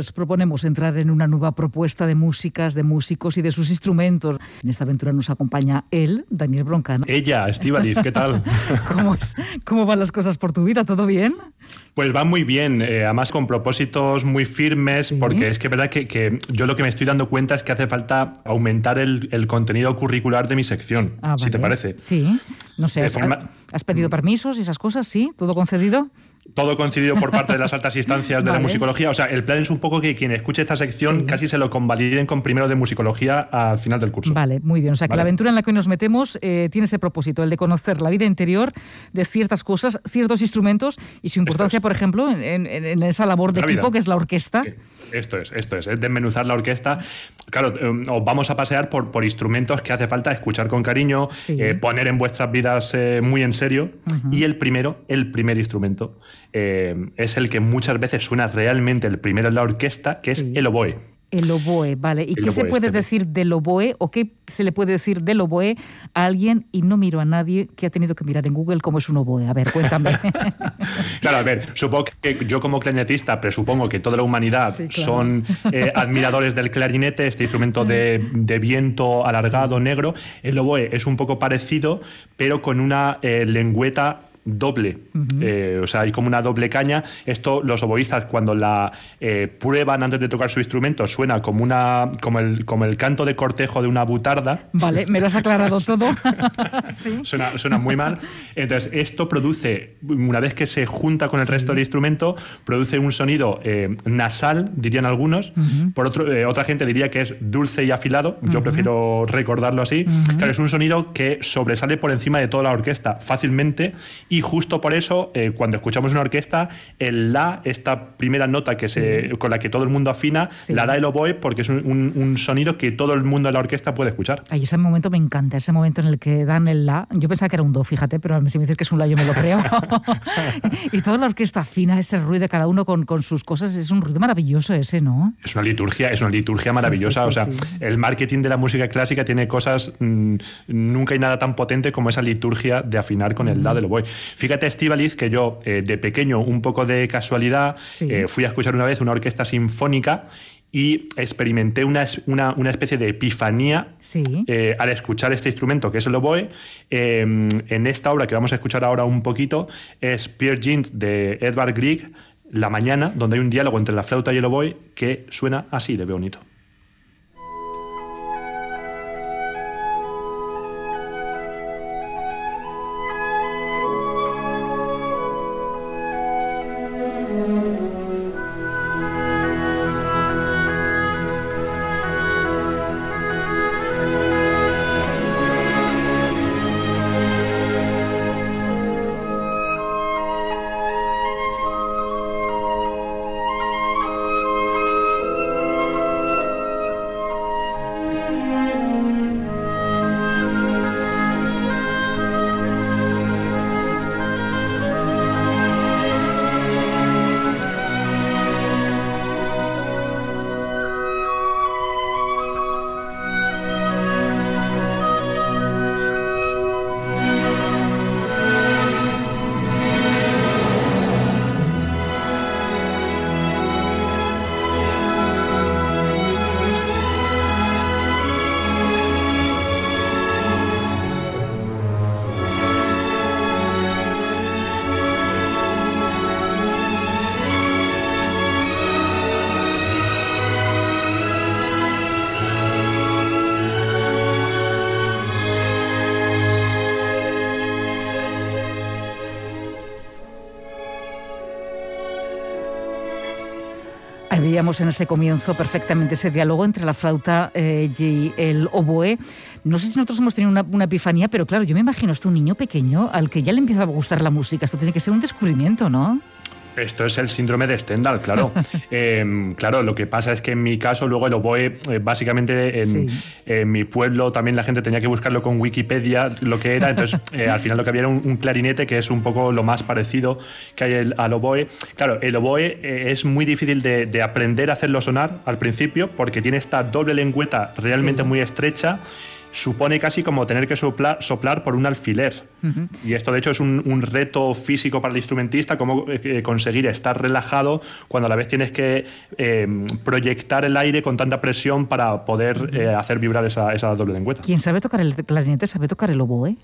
Les proponemos entrar en una nueva propuesta de músicas, de músicos y de sus instrumentos. En esta aventura nos acompaña él, Daniel Broncano. Ella, Estivaliz, ¿qué tal? ¿Cómo, es, ¿Cómo van las cosas por tu vida? ¿Todo bien? Pues van muy bien, eh, además con propósitos muy firmes, porque es que es verdad que, yo lo que me estoy dando cuenta es que hace falta aumentar el, contenido curricular de mi sección, Ah, si te parece. Sí, no sé, De ¿has, forma- has pedido permisos y esas cosas? ¿Sí? ¿Todo concedido? Todo coincidido por parte de las altas instancias de Vale. la musicología. O sea, el plan es un poco que quien escuche esta sección Sí. casi se lo convaliden con primero de musicología al final del curso. Vale, muy bien. O sea, que Vale. la aventura en la que hoy nos metemos eh, tiene ese propósito, el de conocer la vida interior de ciertas cosas, ciertos instrumentos y su importancia, es. por ejemplo, en, en- en esa labor de La vida. equipo que es la orquesta. Esto es, esto es, es desmenuzar la orquesta. Claro, eh, os vamos a pasear por, por instrumentos que hace falta escuchar con cariño, Sí. eh, poner en vuestras vidas eh, muy en serio. Y el primero, el primer instrumento, eh, es el que muchas veces suena realmente el primero en la orquesta, que es Sí. el oboe. El oboe, vale. ¿Y El qué se puede este. decir del oboe o qué se le puede decir del oboe a alguien y no miro a nadie que ha tenido que mirar en Google cómo es un oboe? A ver, cuéntame. Claro, a ver, supongo que yo como clarinetista presupongo que toda la humanidad Sí, claro. son eh, admiradores del clarinete, este instrumento de, de viento alargado negro. El oboe es un poco parecido, pero con una eh, lengüeta doble, Eh, o sea, hay como una doble caña. Esto los oboístas cuando la eh, prueban antes de tocar su instrumento suena como una como el como el canto de cortejo de una butarda. vale, me lo has aclarado todo. sí. Suena, suena muy mal. Entonces, esto produce, una vez que se junta con el resto del instrumento, produce un sonido eh, nasal, dirían algunos. Por otro, eh, otra gente diría que es dulce y afilado. Yo prefiero recordarlo así. Claro, es un sonido que sobresale por encima de toda la orquesta fácilmente. Y justo por eso, eh, cuando escuchamos una orquesta, el la, esta primera nota que se, con la que todo el mundo afina, Sí. la da el oboe porque es un, un- un sonido que todo el mundo de la orquesta puede escuchar. Ay, ese momento me encanta, ese momento en el que dan el la. Yo pensaba que era un do, fíjate, pero si me dices que es un la, yo me lo creo. y toda la orquesta fina, ese ruido de cada uno con, con sus cosas, es un ruido maravilloso ese, ¿no? Es una liturgia, es una liturgia maravillosa. sí, o sea, el marketing de la música clásica tiene cosas. mm, nunca hay nada tan potente como esa liturgia de afinar con el la del oboe. Fíjate, Estivaliz, que yo eh, de pequeño, un poco de casualidad, Sí. eh, fui a escuchar una vez una orquesta sinfónica y experimenté una, una, una especie de epifanía Sí. eh, al escuchar este instrumento que es el oboe, eh, en esta obra que vamos a escuchar ahora un poquito, es Pierre Gint de Edvard Grieg, La Mañana, donde hay un diálogo entre la flauta y el oboe que suena así de bonito. Veíamos en ese comienzo perfectamente ese diálogo entre la flauta eh, y el oboe. No sé si nosotros hemos tenido una, una epifanía, pero claro, yo me imagino esto un niño pequeño al que ya le empieza a gustar la música. Esto tiene que ser un descubrimiento, ¿no? Esto es el síndrome de Stendhal, claro. Em, claro, lo que pasa es que en mi caso, luego el oboe, eh, básicamente en, mi pueblo también la gente tenía que buscarlo con Wikipedia, lo que era. Entonces, eh, al final lo que había era un, clarinete, que es un poco lo más parecido que hay al oboe. Claro, el oboe eh, es muy difícil de, aprender a hacerlo sonar al principio, porque tiene esta doble lengüeta realmente muy estrecha supone casi como tener que soplar, soplar por un alfiler. Y esto, de hecho, es un, reto físico para el instrumentista, cómo eh, eh, conseguir estar relajado cuando a la vez tienes que em, proyectar el aire con tanta presión para poder eh, hacer vibrar esa, esa doble lengüeta. ¿Quién sabe tocar el clarinete sabe tocar el oboe?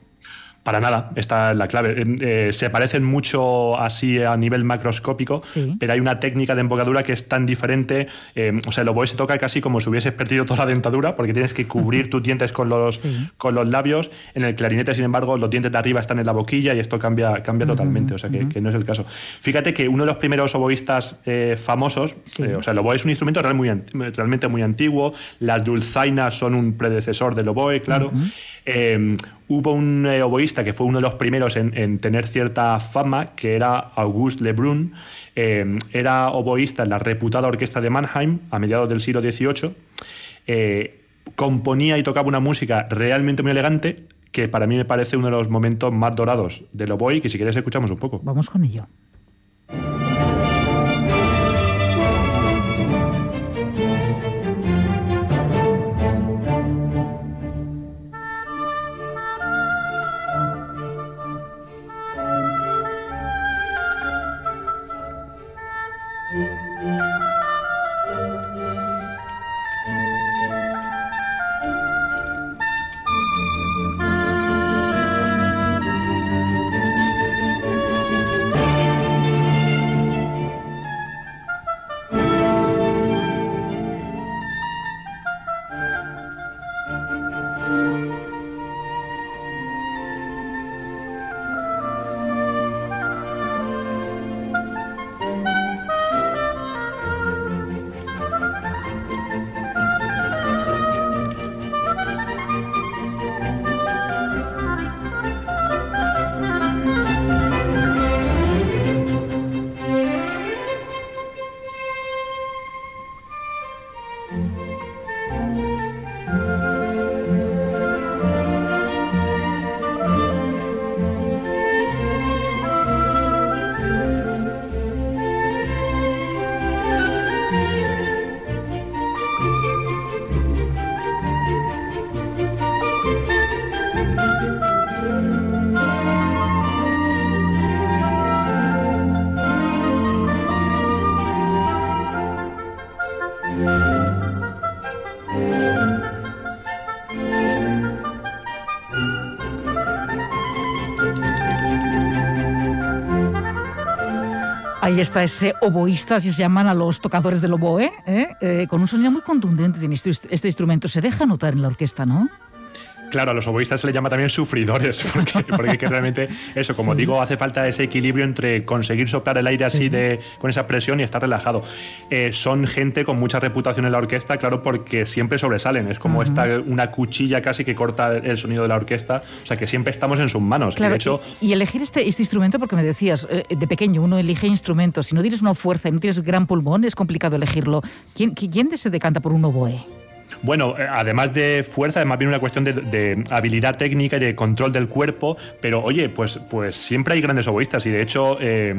Para nada, esta es la clave. Eh, eh, se parecen mucho así a nivel macroscópico, pero hay una técnica de embocadura que es tan diferente. Eh, o sea, el oboe se toca casi como si hubieses perdido toda la dentadura, porque tienes que cubrir tus dientes con los, con los labios. En el clarinete, sin embargo, los dientes de arriba están en la boquilla y esto cambia, cambia totalmente. O sea, que, no es el caso. Fíjate que uno de los primeros oboístas famosos, o sea, el oboe es un instrumento realmente muy antiguo. Las dulzainas son un predecesor del oboe, claro. Hubo un eh, oboísta que fue uno de los primeros en, tener cierta fama, que era Auguste Lebrun. Eh, era oboísta en la reputada orquesta de Mannheim a mediados del siglo XVIII. Eh, componía y tocaba una música realmente muy elegante, que para mí me parece uno de los momentos más dorados del oboe, que si quieres escuchamos un poco. Vamos con ello. Ahí está ese oboísta, así se llaman a los tocadores del oboe, ¿eh? Eh, con un sonido muy contundente tiene este, este instrumento. Se deja notar en la orquesta, ¿no? Claro, a los oboístas se les llama también sufridores, porque, porque realmente eso, como digo, hace falta ese equilibrio entre conseguir soplar el aire así de, con esa presión y estar relajado. Eh, son gente con mucha reputación en la orquesta, claro, porque siempre sobresalen. Es como esta, una cuchilla casi que corta el sonido de la orquesta. O sea, que siempre estamos en sus manos. Claro, de hecho, y, elegir este, este instrumento, porque me decías, eh, de pequeño uno elige instrumentos. Si no tienes una fuerza y no tienes gran pulmón, es complicado elegirlo. ¿Quién, quién se decanta por un oboe? Bueno, eh, además de fuerza, es más bien una cuestión de, habilidad técnica y de control del cuerpo, pero oye, pues, pues siempre hay grandes oboístas y de hecho... Eh,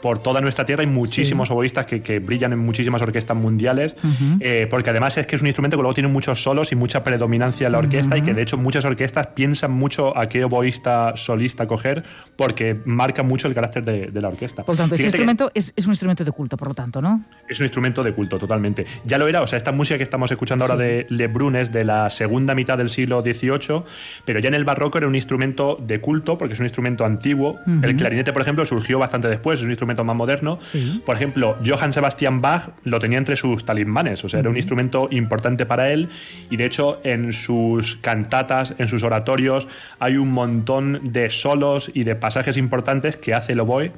por toda nuestra tierra hay muchísimos oboístas que, brillan en muchísimas orquestas mundiales, eh, porque además es que es un instrumento que luego tiene muchos solos y mucha predominancia en la orquesta y que de hecho muchas orquestas piensan mucho a qué oboísta solista coger porque marca mucho el carácter de, la orquesta. Por lo tanto, ese instrumento es, un instrumento de culto, por lo tanto, ¿no? Es un instrumento de culto, totalmente. Ya lo era, o sea, esta música que estamos escuchando ahora de Lebrun es de la segunda mitad del siglo XVIII, pero ya en el barroco era un instrumento de culto porque es un instrumento antiguo. El clarinete, por ejemplo, surgió bastante después, es un instrumento más moderno. Por ejemplo, Johann Sebastian Bach lo tenía entre sus talismanes, o sea, era un instrumento importante para él y de hecho en sus cantatas, en sus oratorios, hay un montón de solos y de pasajes importantes que hace el oboe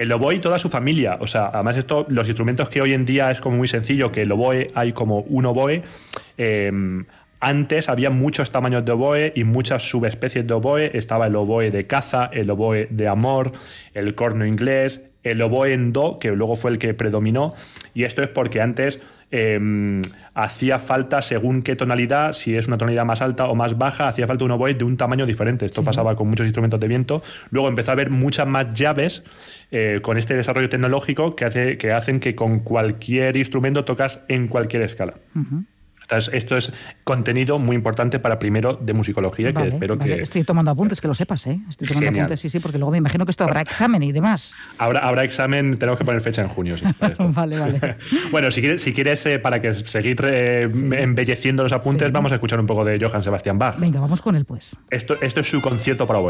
el oboe y toda su familia. O sea, además esto, los instrumentos que hoy en día es como muy sencillo, que el oboe hay como un oboe. Eh, antes había muchos tamaños de oboe y muchas subespecies de oboe. Estaba el oboe de caza, el oboe de amor, el corno inglés, el oboe en do, que luego fue el que predominó, y esto es porque antes em, hacía falta, según qué tonalidad, si es una tonalidad más alta o más baja, hacía falta un oboe de un tamaño diferente. Esto pasaba con muchos instrumentos de viento. Luego empezó a haber muchas más llaves eh, con este desarrollo tecnológico que, hace, que hacen que con cualquier instrumento tocas en cualquier escala. Esto es contenido muy importante para primero de musicología, que espero que... Estoy tomando apuntes, que lo sepas, ¿eh? Estoy tomando apuntes, sí, sí, porque luego me imagino que esto habrá examen y demás. Habrá, habrá examen, tenemos que poner fecha en junio, sí. vale, vale. bueno, si quieres, si quieres eh, para que seguir eh, embelleciendo los apuntes, vamos a escuchar un poco de Johann Sebastian Bach. Venga, vamos con él, pues. Esto, esto es su concierto para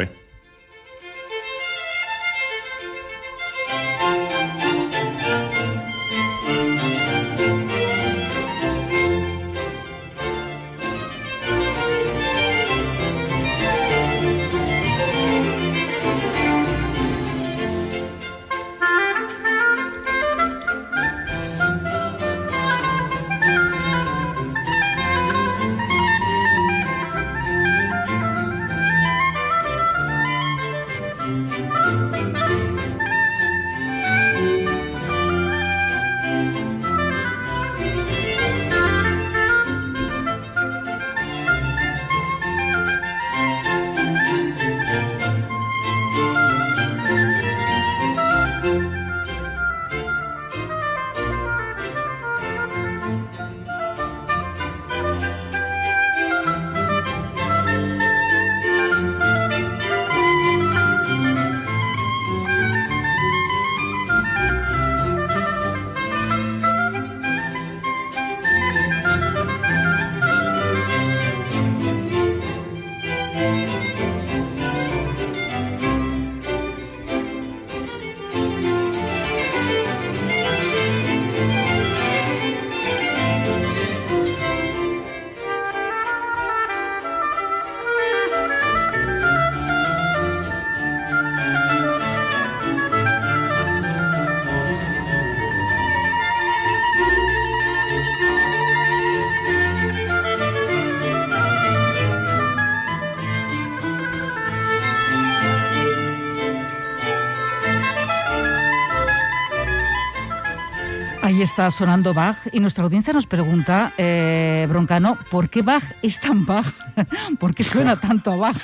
está sonando Bach y nuestra audiencia nos pregunta, eh, Broncano, ¿por qué Bach es tan Bach? ¿Por qué suena tanto a Bach?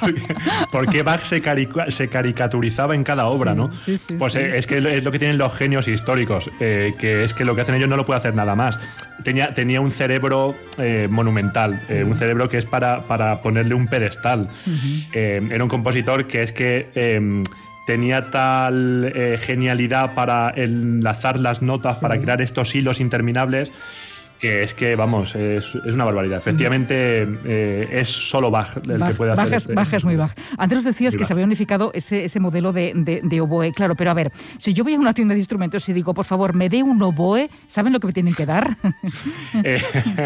¿Por qué Bach se, caricaturizaba en cada obra, no? pues eh, es que es lo que tienen los genios históricos, eh, que es que lo que hacen ellos no lo puede hacer nada más. Tenía, tenía un cerebro monumental, un cerebro que es para, para ponerle un pedestal. era un compositor que es que tenía tal eh, genialidad para enlazar las notas, para crear estos hilos interminables, que es que, vamos, es, una barbaridad. Efectivamente, eh, es solo Bach el que puede hacer. Este Bach, es muy Bach. Antes nos decías que se había unificado ese, ese modelo de, de, oboe. Claro, pero a ver, si yo voy a una tienda de instrumentos y digo, por favor, me dé un oboe, ¿saben lo que me tienen que dar? Eh,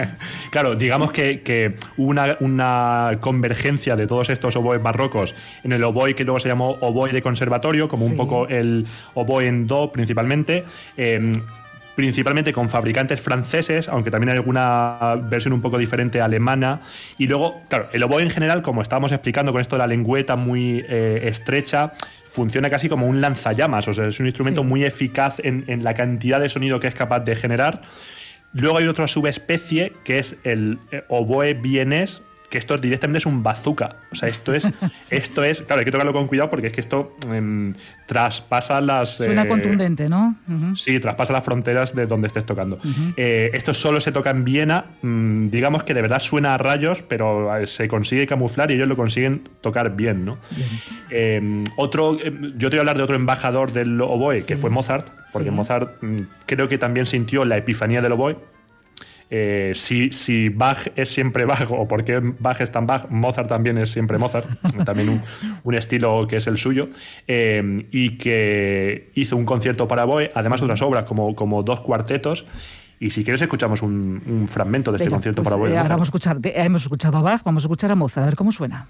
claro, digamos que, que una, una convergencia de todos estos oboes barrocos en el oboe que luego se llamó oboe de conservatorio, como un poco el oboe en do principalmente. Eh, principalmente con fabricantes franceses, aunque también hay alguna versión un poco diferente alemana. Y luego, claro, el oboe en general, como estábamos explicando con esto de la lengüeta muy eh, estrecha, funciona casi como un lanzallamas, o sea, es un instrumento muy eficaz en, en, la cantidad de sonido que es capaz de generar. Luego hay otra subespecie que es el eh, oboe vienés que esto directamente es un bazooka. O sea, esto es, esto es, claro, hay que tocarlo con cuidado porque es que esto em, traspasa las... Suena eh, contundente, ¿no? Sí, traspasa las fronteras de donde estés tocando. Eh, esto solo se toca en Viena, mm, digamos que de verdad suena a rayos, pero eh, se consigue camuflar y ellos lo consiguen tocar bien, ¿no? Em, otro, em, yo te voy a hablar de otro embajador del oboe, que fue Mozart, porque Mozart mm, creo que también sintió la epifanía del oboe eh, si, si, Bach es siempre Bach o por qué Bach es tan Bach, Mozart también es siempre Mozart, también un, estilo que es el suyo, eh, y que hizo un concierto para Boe, además otras obras como, como dos cuartetos. Y si quieres escuchamos un, fragmento de este concierto pues, para Boe. Eh, vamos a escuchar, hemos escuchado a Bach, vamos a escuchar a Mozart, a ver cómo suena.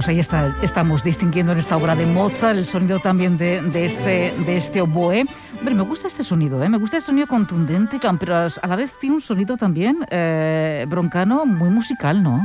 Pues ahí está, estamos distinguiendo en esta obra de Mozart el sonido también de, de este, de este oboe. Hombre, me gusta este sonido, ¿eh? me gusta este sonido contundente, pero a la vez tiene un sonido también eh, broncano muy musical, ¿no?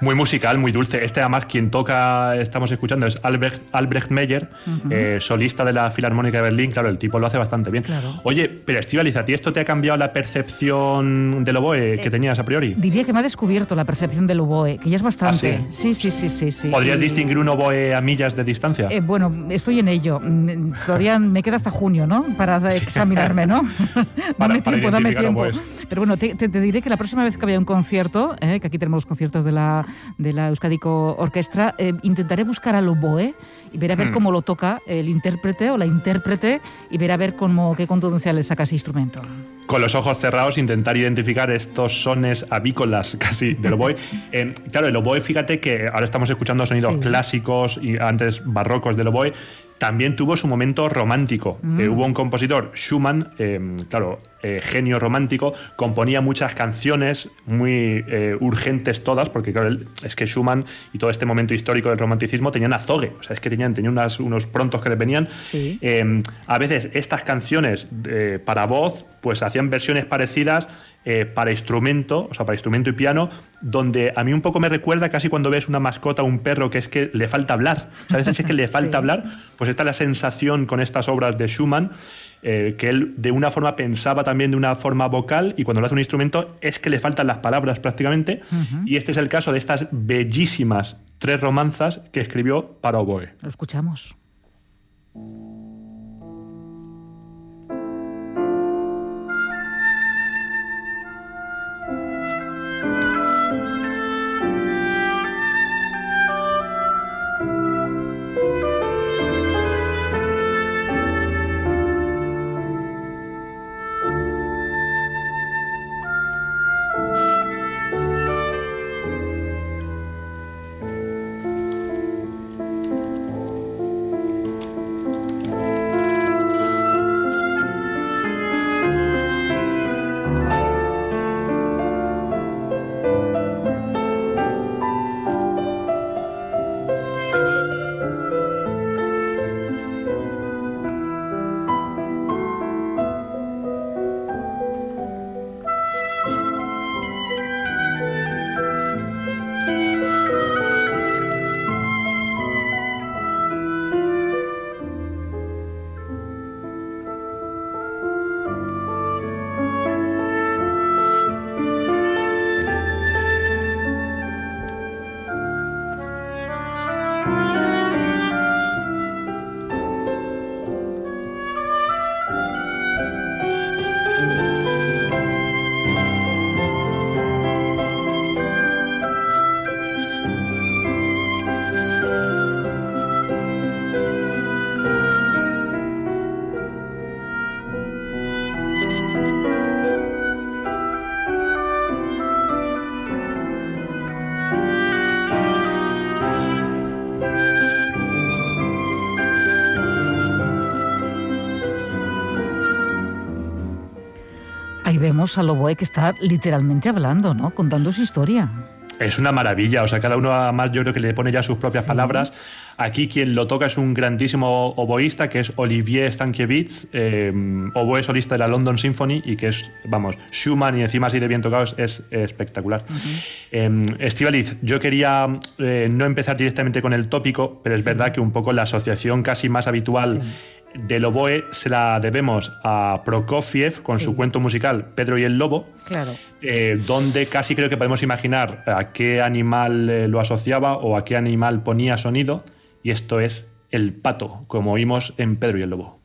Muy musical, muy dulce. Este además quien toca, estamos escuchando, es Albrecht, Albrecht Meyer, eh, solista de la Filarmónica de Berlín. Claro, el tipo lo hace bastante bien. Oye, pero Estivaliz, ¿a ti esto te ha cambiado la percepción del oboe que tenías a priori? Diría que me ha descubierto la percepción del oboe, que ya es bastante. ¿Ah, sí? sí, sí, sí, sí. ¿Podrías distinguir un oboe a millas de distancia? bueno, estoy en ello. Mm, todavía me queda hasta junio, ¿no? Para examinarme, ¿no? dame tiempo, dame tiempo. Pero bueno, te, diré que la próxima vez que vaya un concierto, eh, que aquí tenemos los conciertos de la, de la Euskadico Orquestra, eh, intentaré buscar al oboe y ver a ver hmm. cómo lo toca el intérprete o la intérprete y ver a ver cómo, qué contundencia le saca ese instrumento. Con los ojos cerrados intentar identificar estos sones avícolas casi del oboe. Eh, claro, el oboe, fíjate que ahora estamos escuchando sonidos clásicos y antes barrocos del oboe, también tuvo su momento romántico. Mm. Eh, hubo un compositor, Schumann, eh, claro, eh, genio romántico, componía muchas canciones muy urgentes todas, porque claro, es que Schumann y todo este momento histórico del romanticismo tenían azogue, o sea, es que tenían, tenían unos prontos que les venían. a veces estas canciones para voz, pues hacían versiones parecidas eh, para instrumento, o sea, para instrumento y piano, donde a mí un poco me recuerda casi cuando ves una mascota o un perro que es que le falta hablar. a veces es que le falta hablar, pues esta es la sensación con estas obras de Schumann, eh, que él de una forma pensaba también de una forma vocal y cuando lo hace un instrumento es que le faltan las palabras prácticamente. Y este es el caso de estas bellísimas tres romanzas que escribió para oboe. Lo escuchamos. Vemos al Loboe que está literalmente hablando, ¿no? Contando su historia. Es una maravilla, o sea, cada uno más yo creo que le pone ya sus propias palabras. Aquí quien lo toca es un grandísimo oboísta que es Olivier Stankiewicz, eh, oboe solista de la London Symphony y que es, vamos, Schumann y encima así de bien tocado es, espectacular. Uh yo quería eh, no empezar directamente con el tópico, pero es verdad que un poco la asociación casi más habitual del oboe se la debemos a Prokofiev con su cuento musical Pedro y el Lobo, eh, donde casi creo que podemos imaginar a qué animal eh, lo asociaba o a qué animal ponía sonido, y esto es el pato, como oímos en Pedro y el Lobo.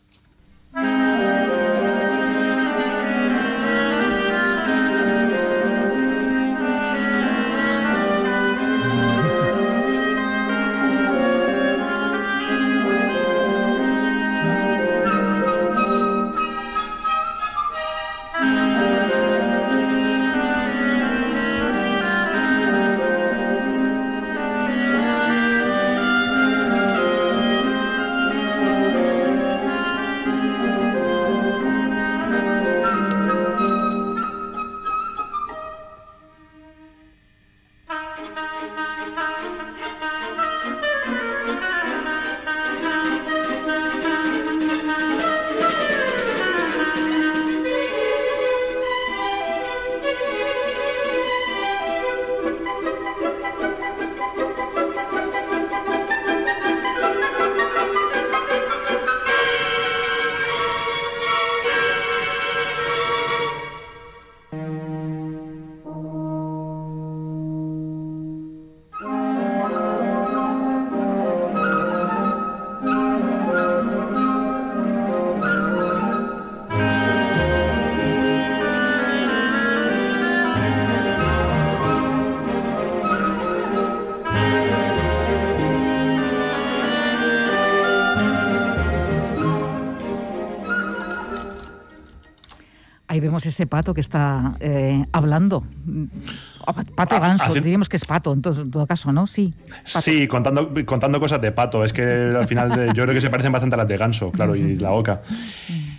Ese pato que está eh, hablando. Pato Ah, ganso, hace- diríamos que es pato, en todo, en todo caso, ¿no? Sí. pato. Sí, contando, contando cosas de pato. Es que al final yo creo que se parecen bastante a las de ganso, claro, y la oca.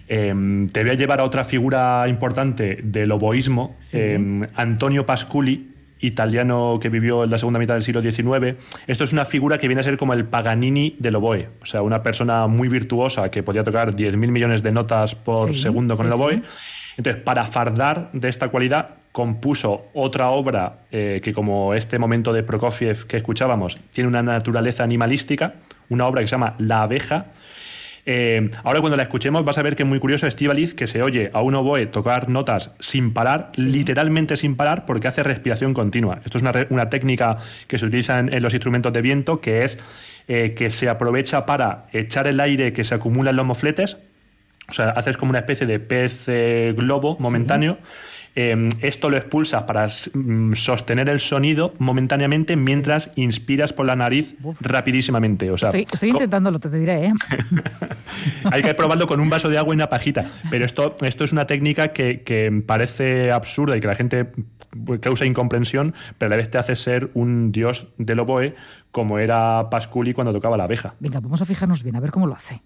Eh, te voy a llevar a otra figura importante del oboísmo, Sí. eh, Antonio Pasculi, italiano que vivió en la segunda mitad del siglo XIX. Esto es una figura que viene a ser como el Paganini del oboe, o sea, una persona muy virtuosa que podía tocar 10.000 millones de notas por Sí, segundo con sí, el oboe. sí. Entonces, para fardar de esta cualidad, compuso otra obra eh, que, como este momento de Prokofiev que escuchábamos, tiene una naturaleza animalística, una obra que se llama La abeja. Eh, ahora cuando la escuchemos vas a ver que es muy curioso Estivaliz que se oye a un oboe tocar notas sin parar, literalmente sin parar, porque hace respiración continua. Esto es una, técnica que se utiliza en, en los instrumentos de viento, que es eh, que se aprovecha para echar el aire que se acumula en los mofletes, o sea, haces como una especie de pez eh, globo momentáneo. Eh, esto lo expulsas para mm, sostener el sonido momentáneamente mientras inspiras por la nariz rapidísimamente. O sea, Estoy, estoy intentándolo, te, te diré, ¿eh? hay que probarlo con un vaso de agua y una pajita. Pero esto, esto es una técnica que, que parece absurda y que la gente pues, causa incomprensión, pero a la vez te hace ser un dios del oboe, como era Pasculi cuando tocaba la abeja. Venga, vamos a fijarnos bien, a ver cómo lo hace.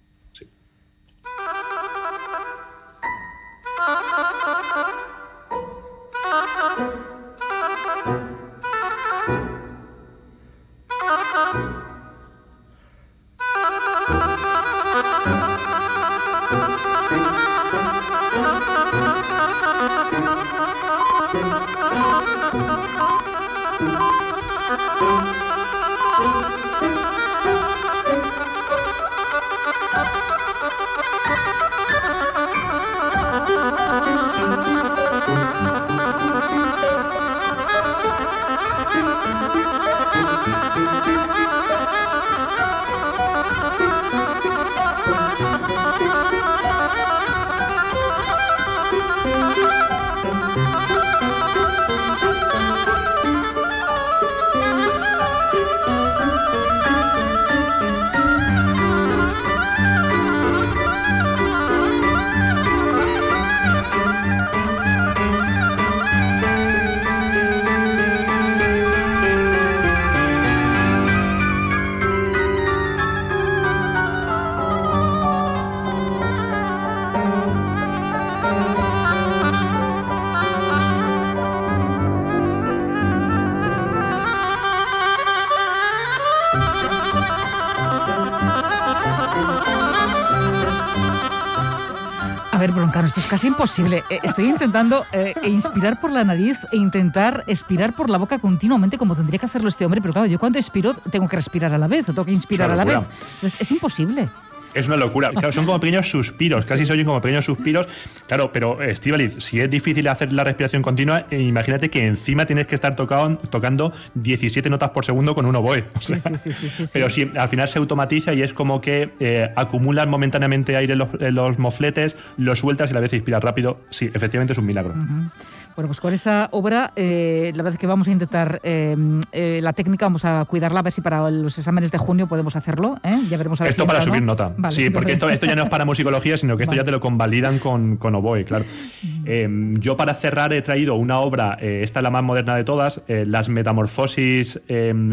Broncano, esto es casi imposible. Eh, Estoy intentando eh, e inspirar por la nariz e intentar expirar por la boca continuamente, como tendría que hacerlo este hombre, pero claro, yo cuando expiro tengo que respirar a la vez, o tengo que inspirar a la vez. Entonces, es imposible. Es una locura. Claro, son como pequeños suspiros, casi se oyen como pequeños suspiros. Claro, pero Estivaliz, si es difícil hacer la respiración continua, eh, imagínate que encima tienes que estar tocado- tocando 17 notas por segundo con un oboe. O Sí, sea, sí, sí. Pero sí, al final se automatiza y es como que eh, acumulas momentáneamente aire en los, en los mofletes, lo sueltas y a la vez inspiras rápido. Sí, efectivamente es un milagro. Bueno, pues con esa obra, eh, la verdad es que vamos a intentar eh, eh, la técnica, vamos a cuidarla, a ver si para los exámenes de junio podemos hacerlo. Ya veremos a ver Esto si para subir no. nota. Vale, sí, porque esto, esto ya no es para musicología, sino que esto Vale. ya te lo convalidan con, con oboe, claro. Eh, yo para cerrar he traído una obra, esta es la más moderna de todas, Las Metamorfosis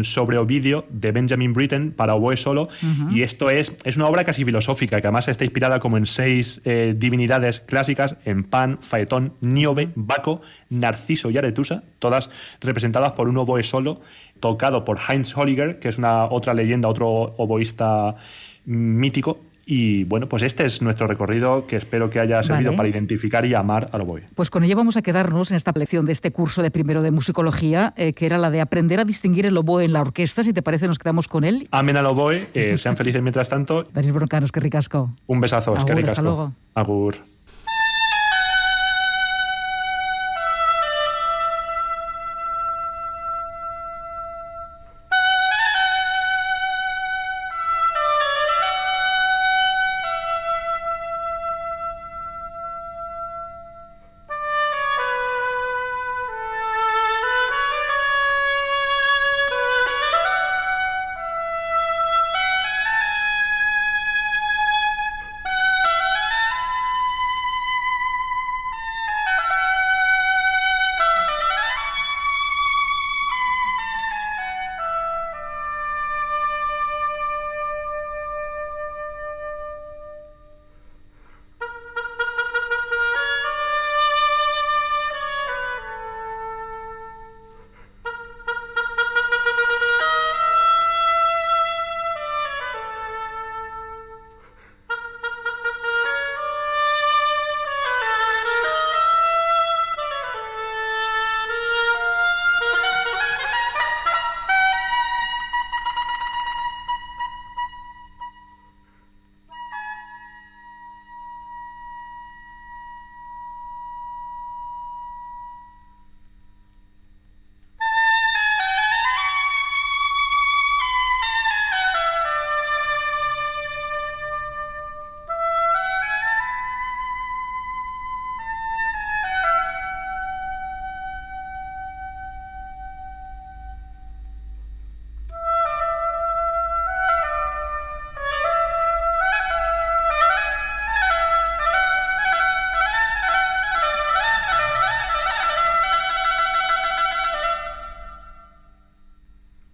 sobre Ovidio de Benjamin Britten para oboe solo. Y esto es, es una obra casi filosófica, que además está inspirada como en seis divinidades clásicas, en Pan, Faetón, Níobe, Baco, Narciso y Aretusa, todas representadas por un oboe solo, tocado por Heinz Holliger, que es una otra leyenda, otro oboísta mítico. Y bueno, pues este es nuestro recorrido que espero que haya servido Vale. para identificar y amar al oboe. Pues con ello vamos a quedarnos en esta lección de este curso de primero de musicología, eh, que era la de aprender a distinguir el oboe en la orquesta. Si te parece, nos quedamos con él. Amen al oboe, eh, sean felices mientras tanto. Daniel Broncanos, que ricasco. Un besazo, es que Agur, hasta ricasco. luego. Agur.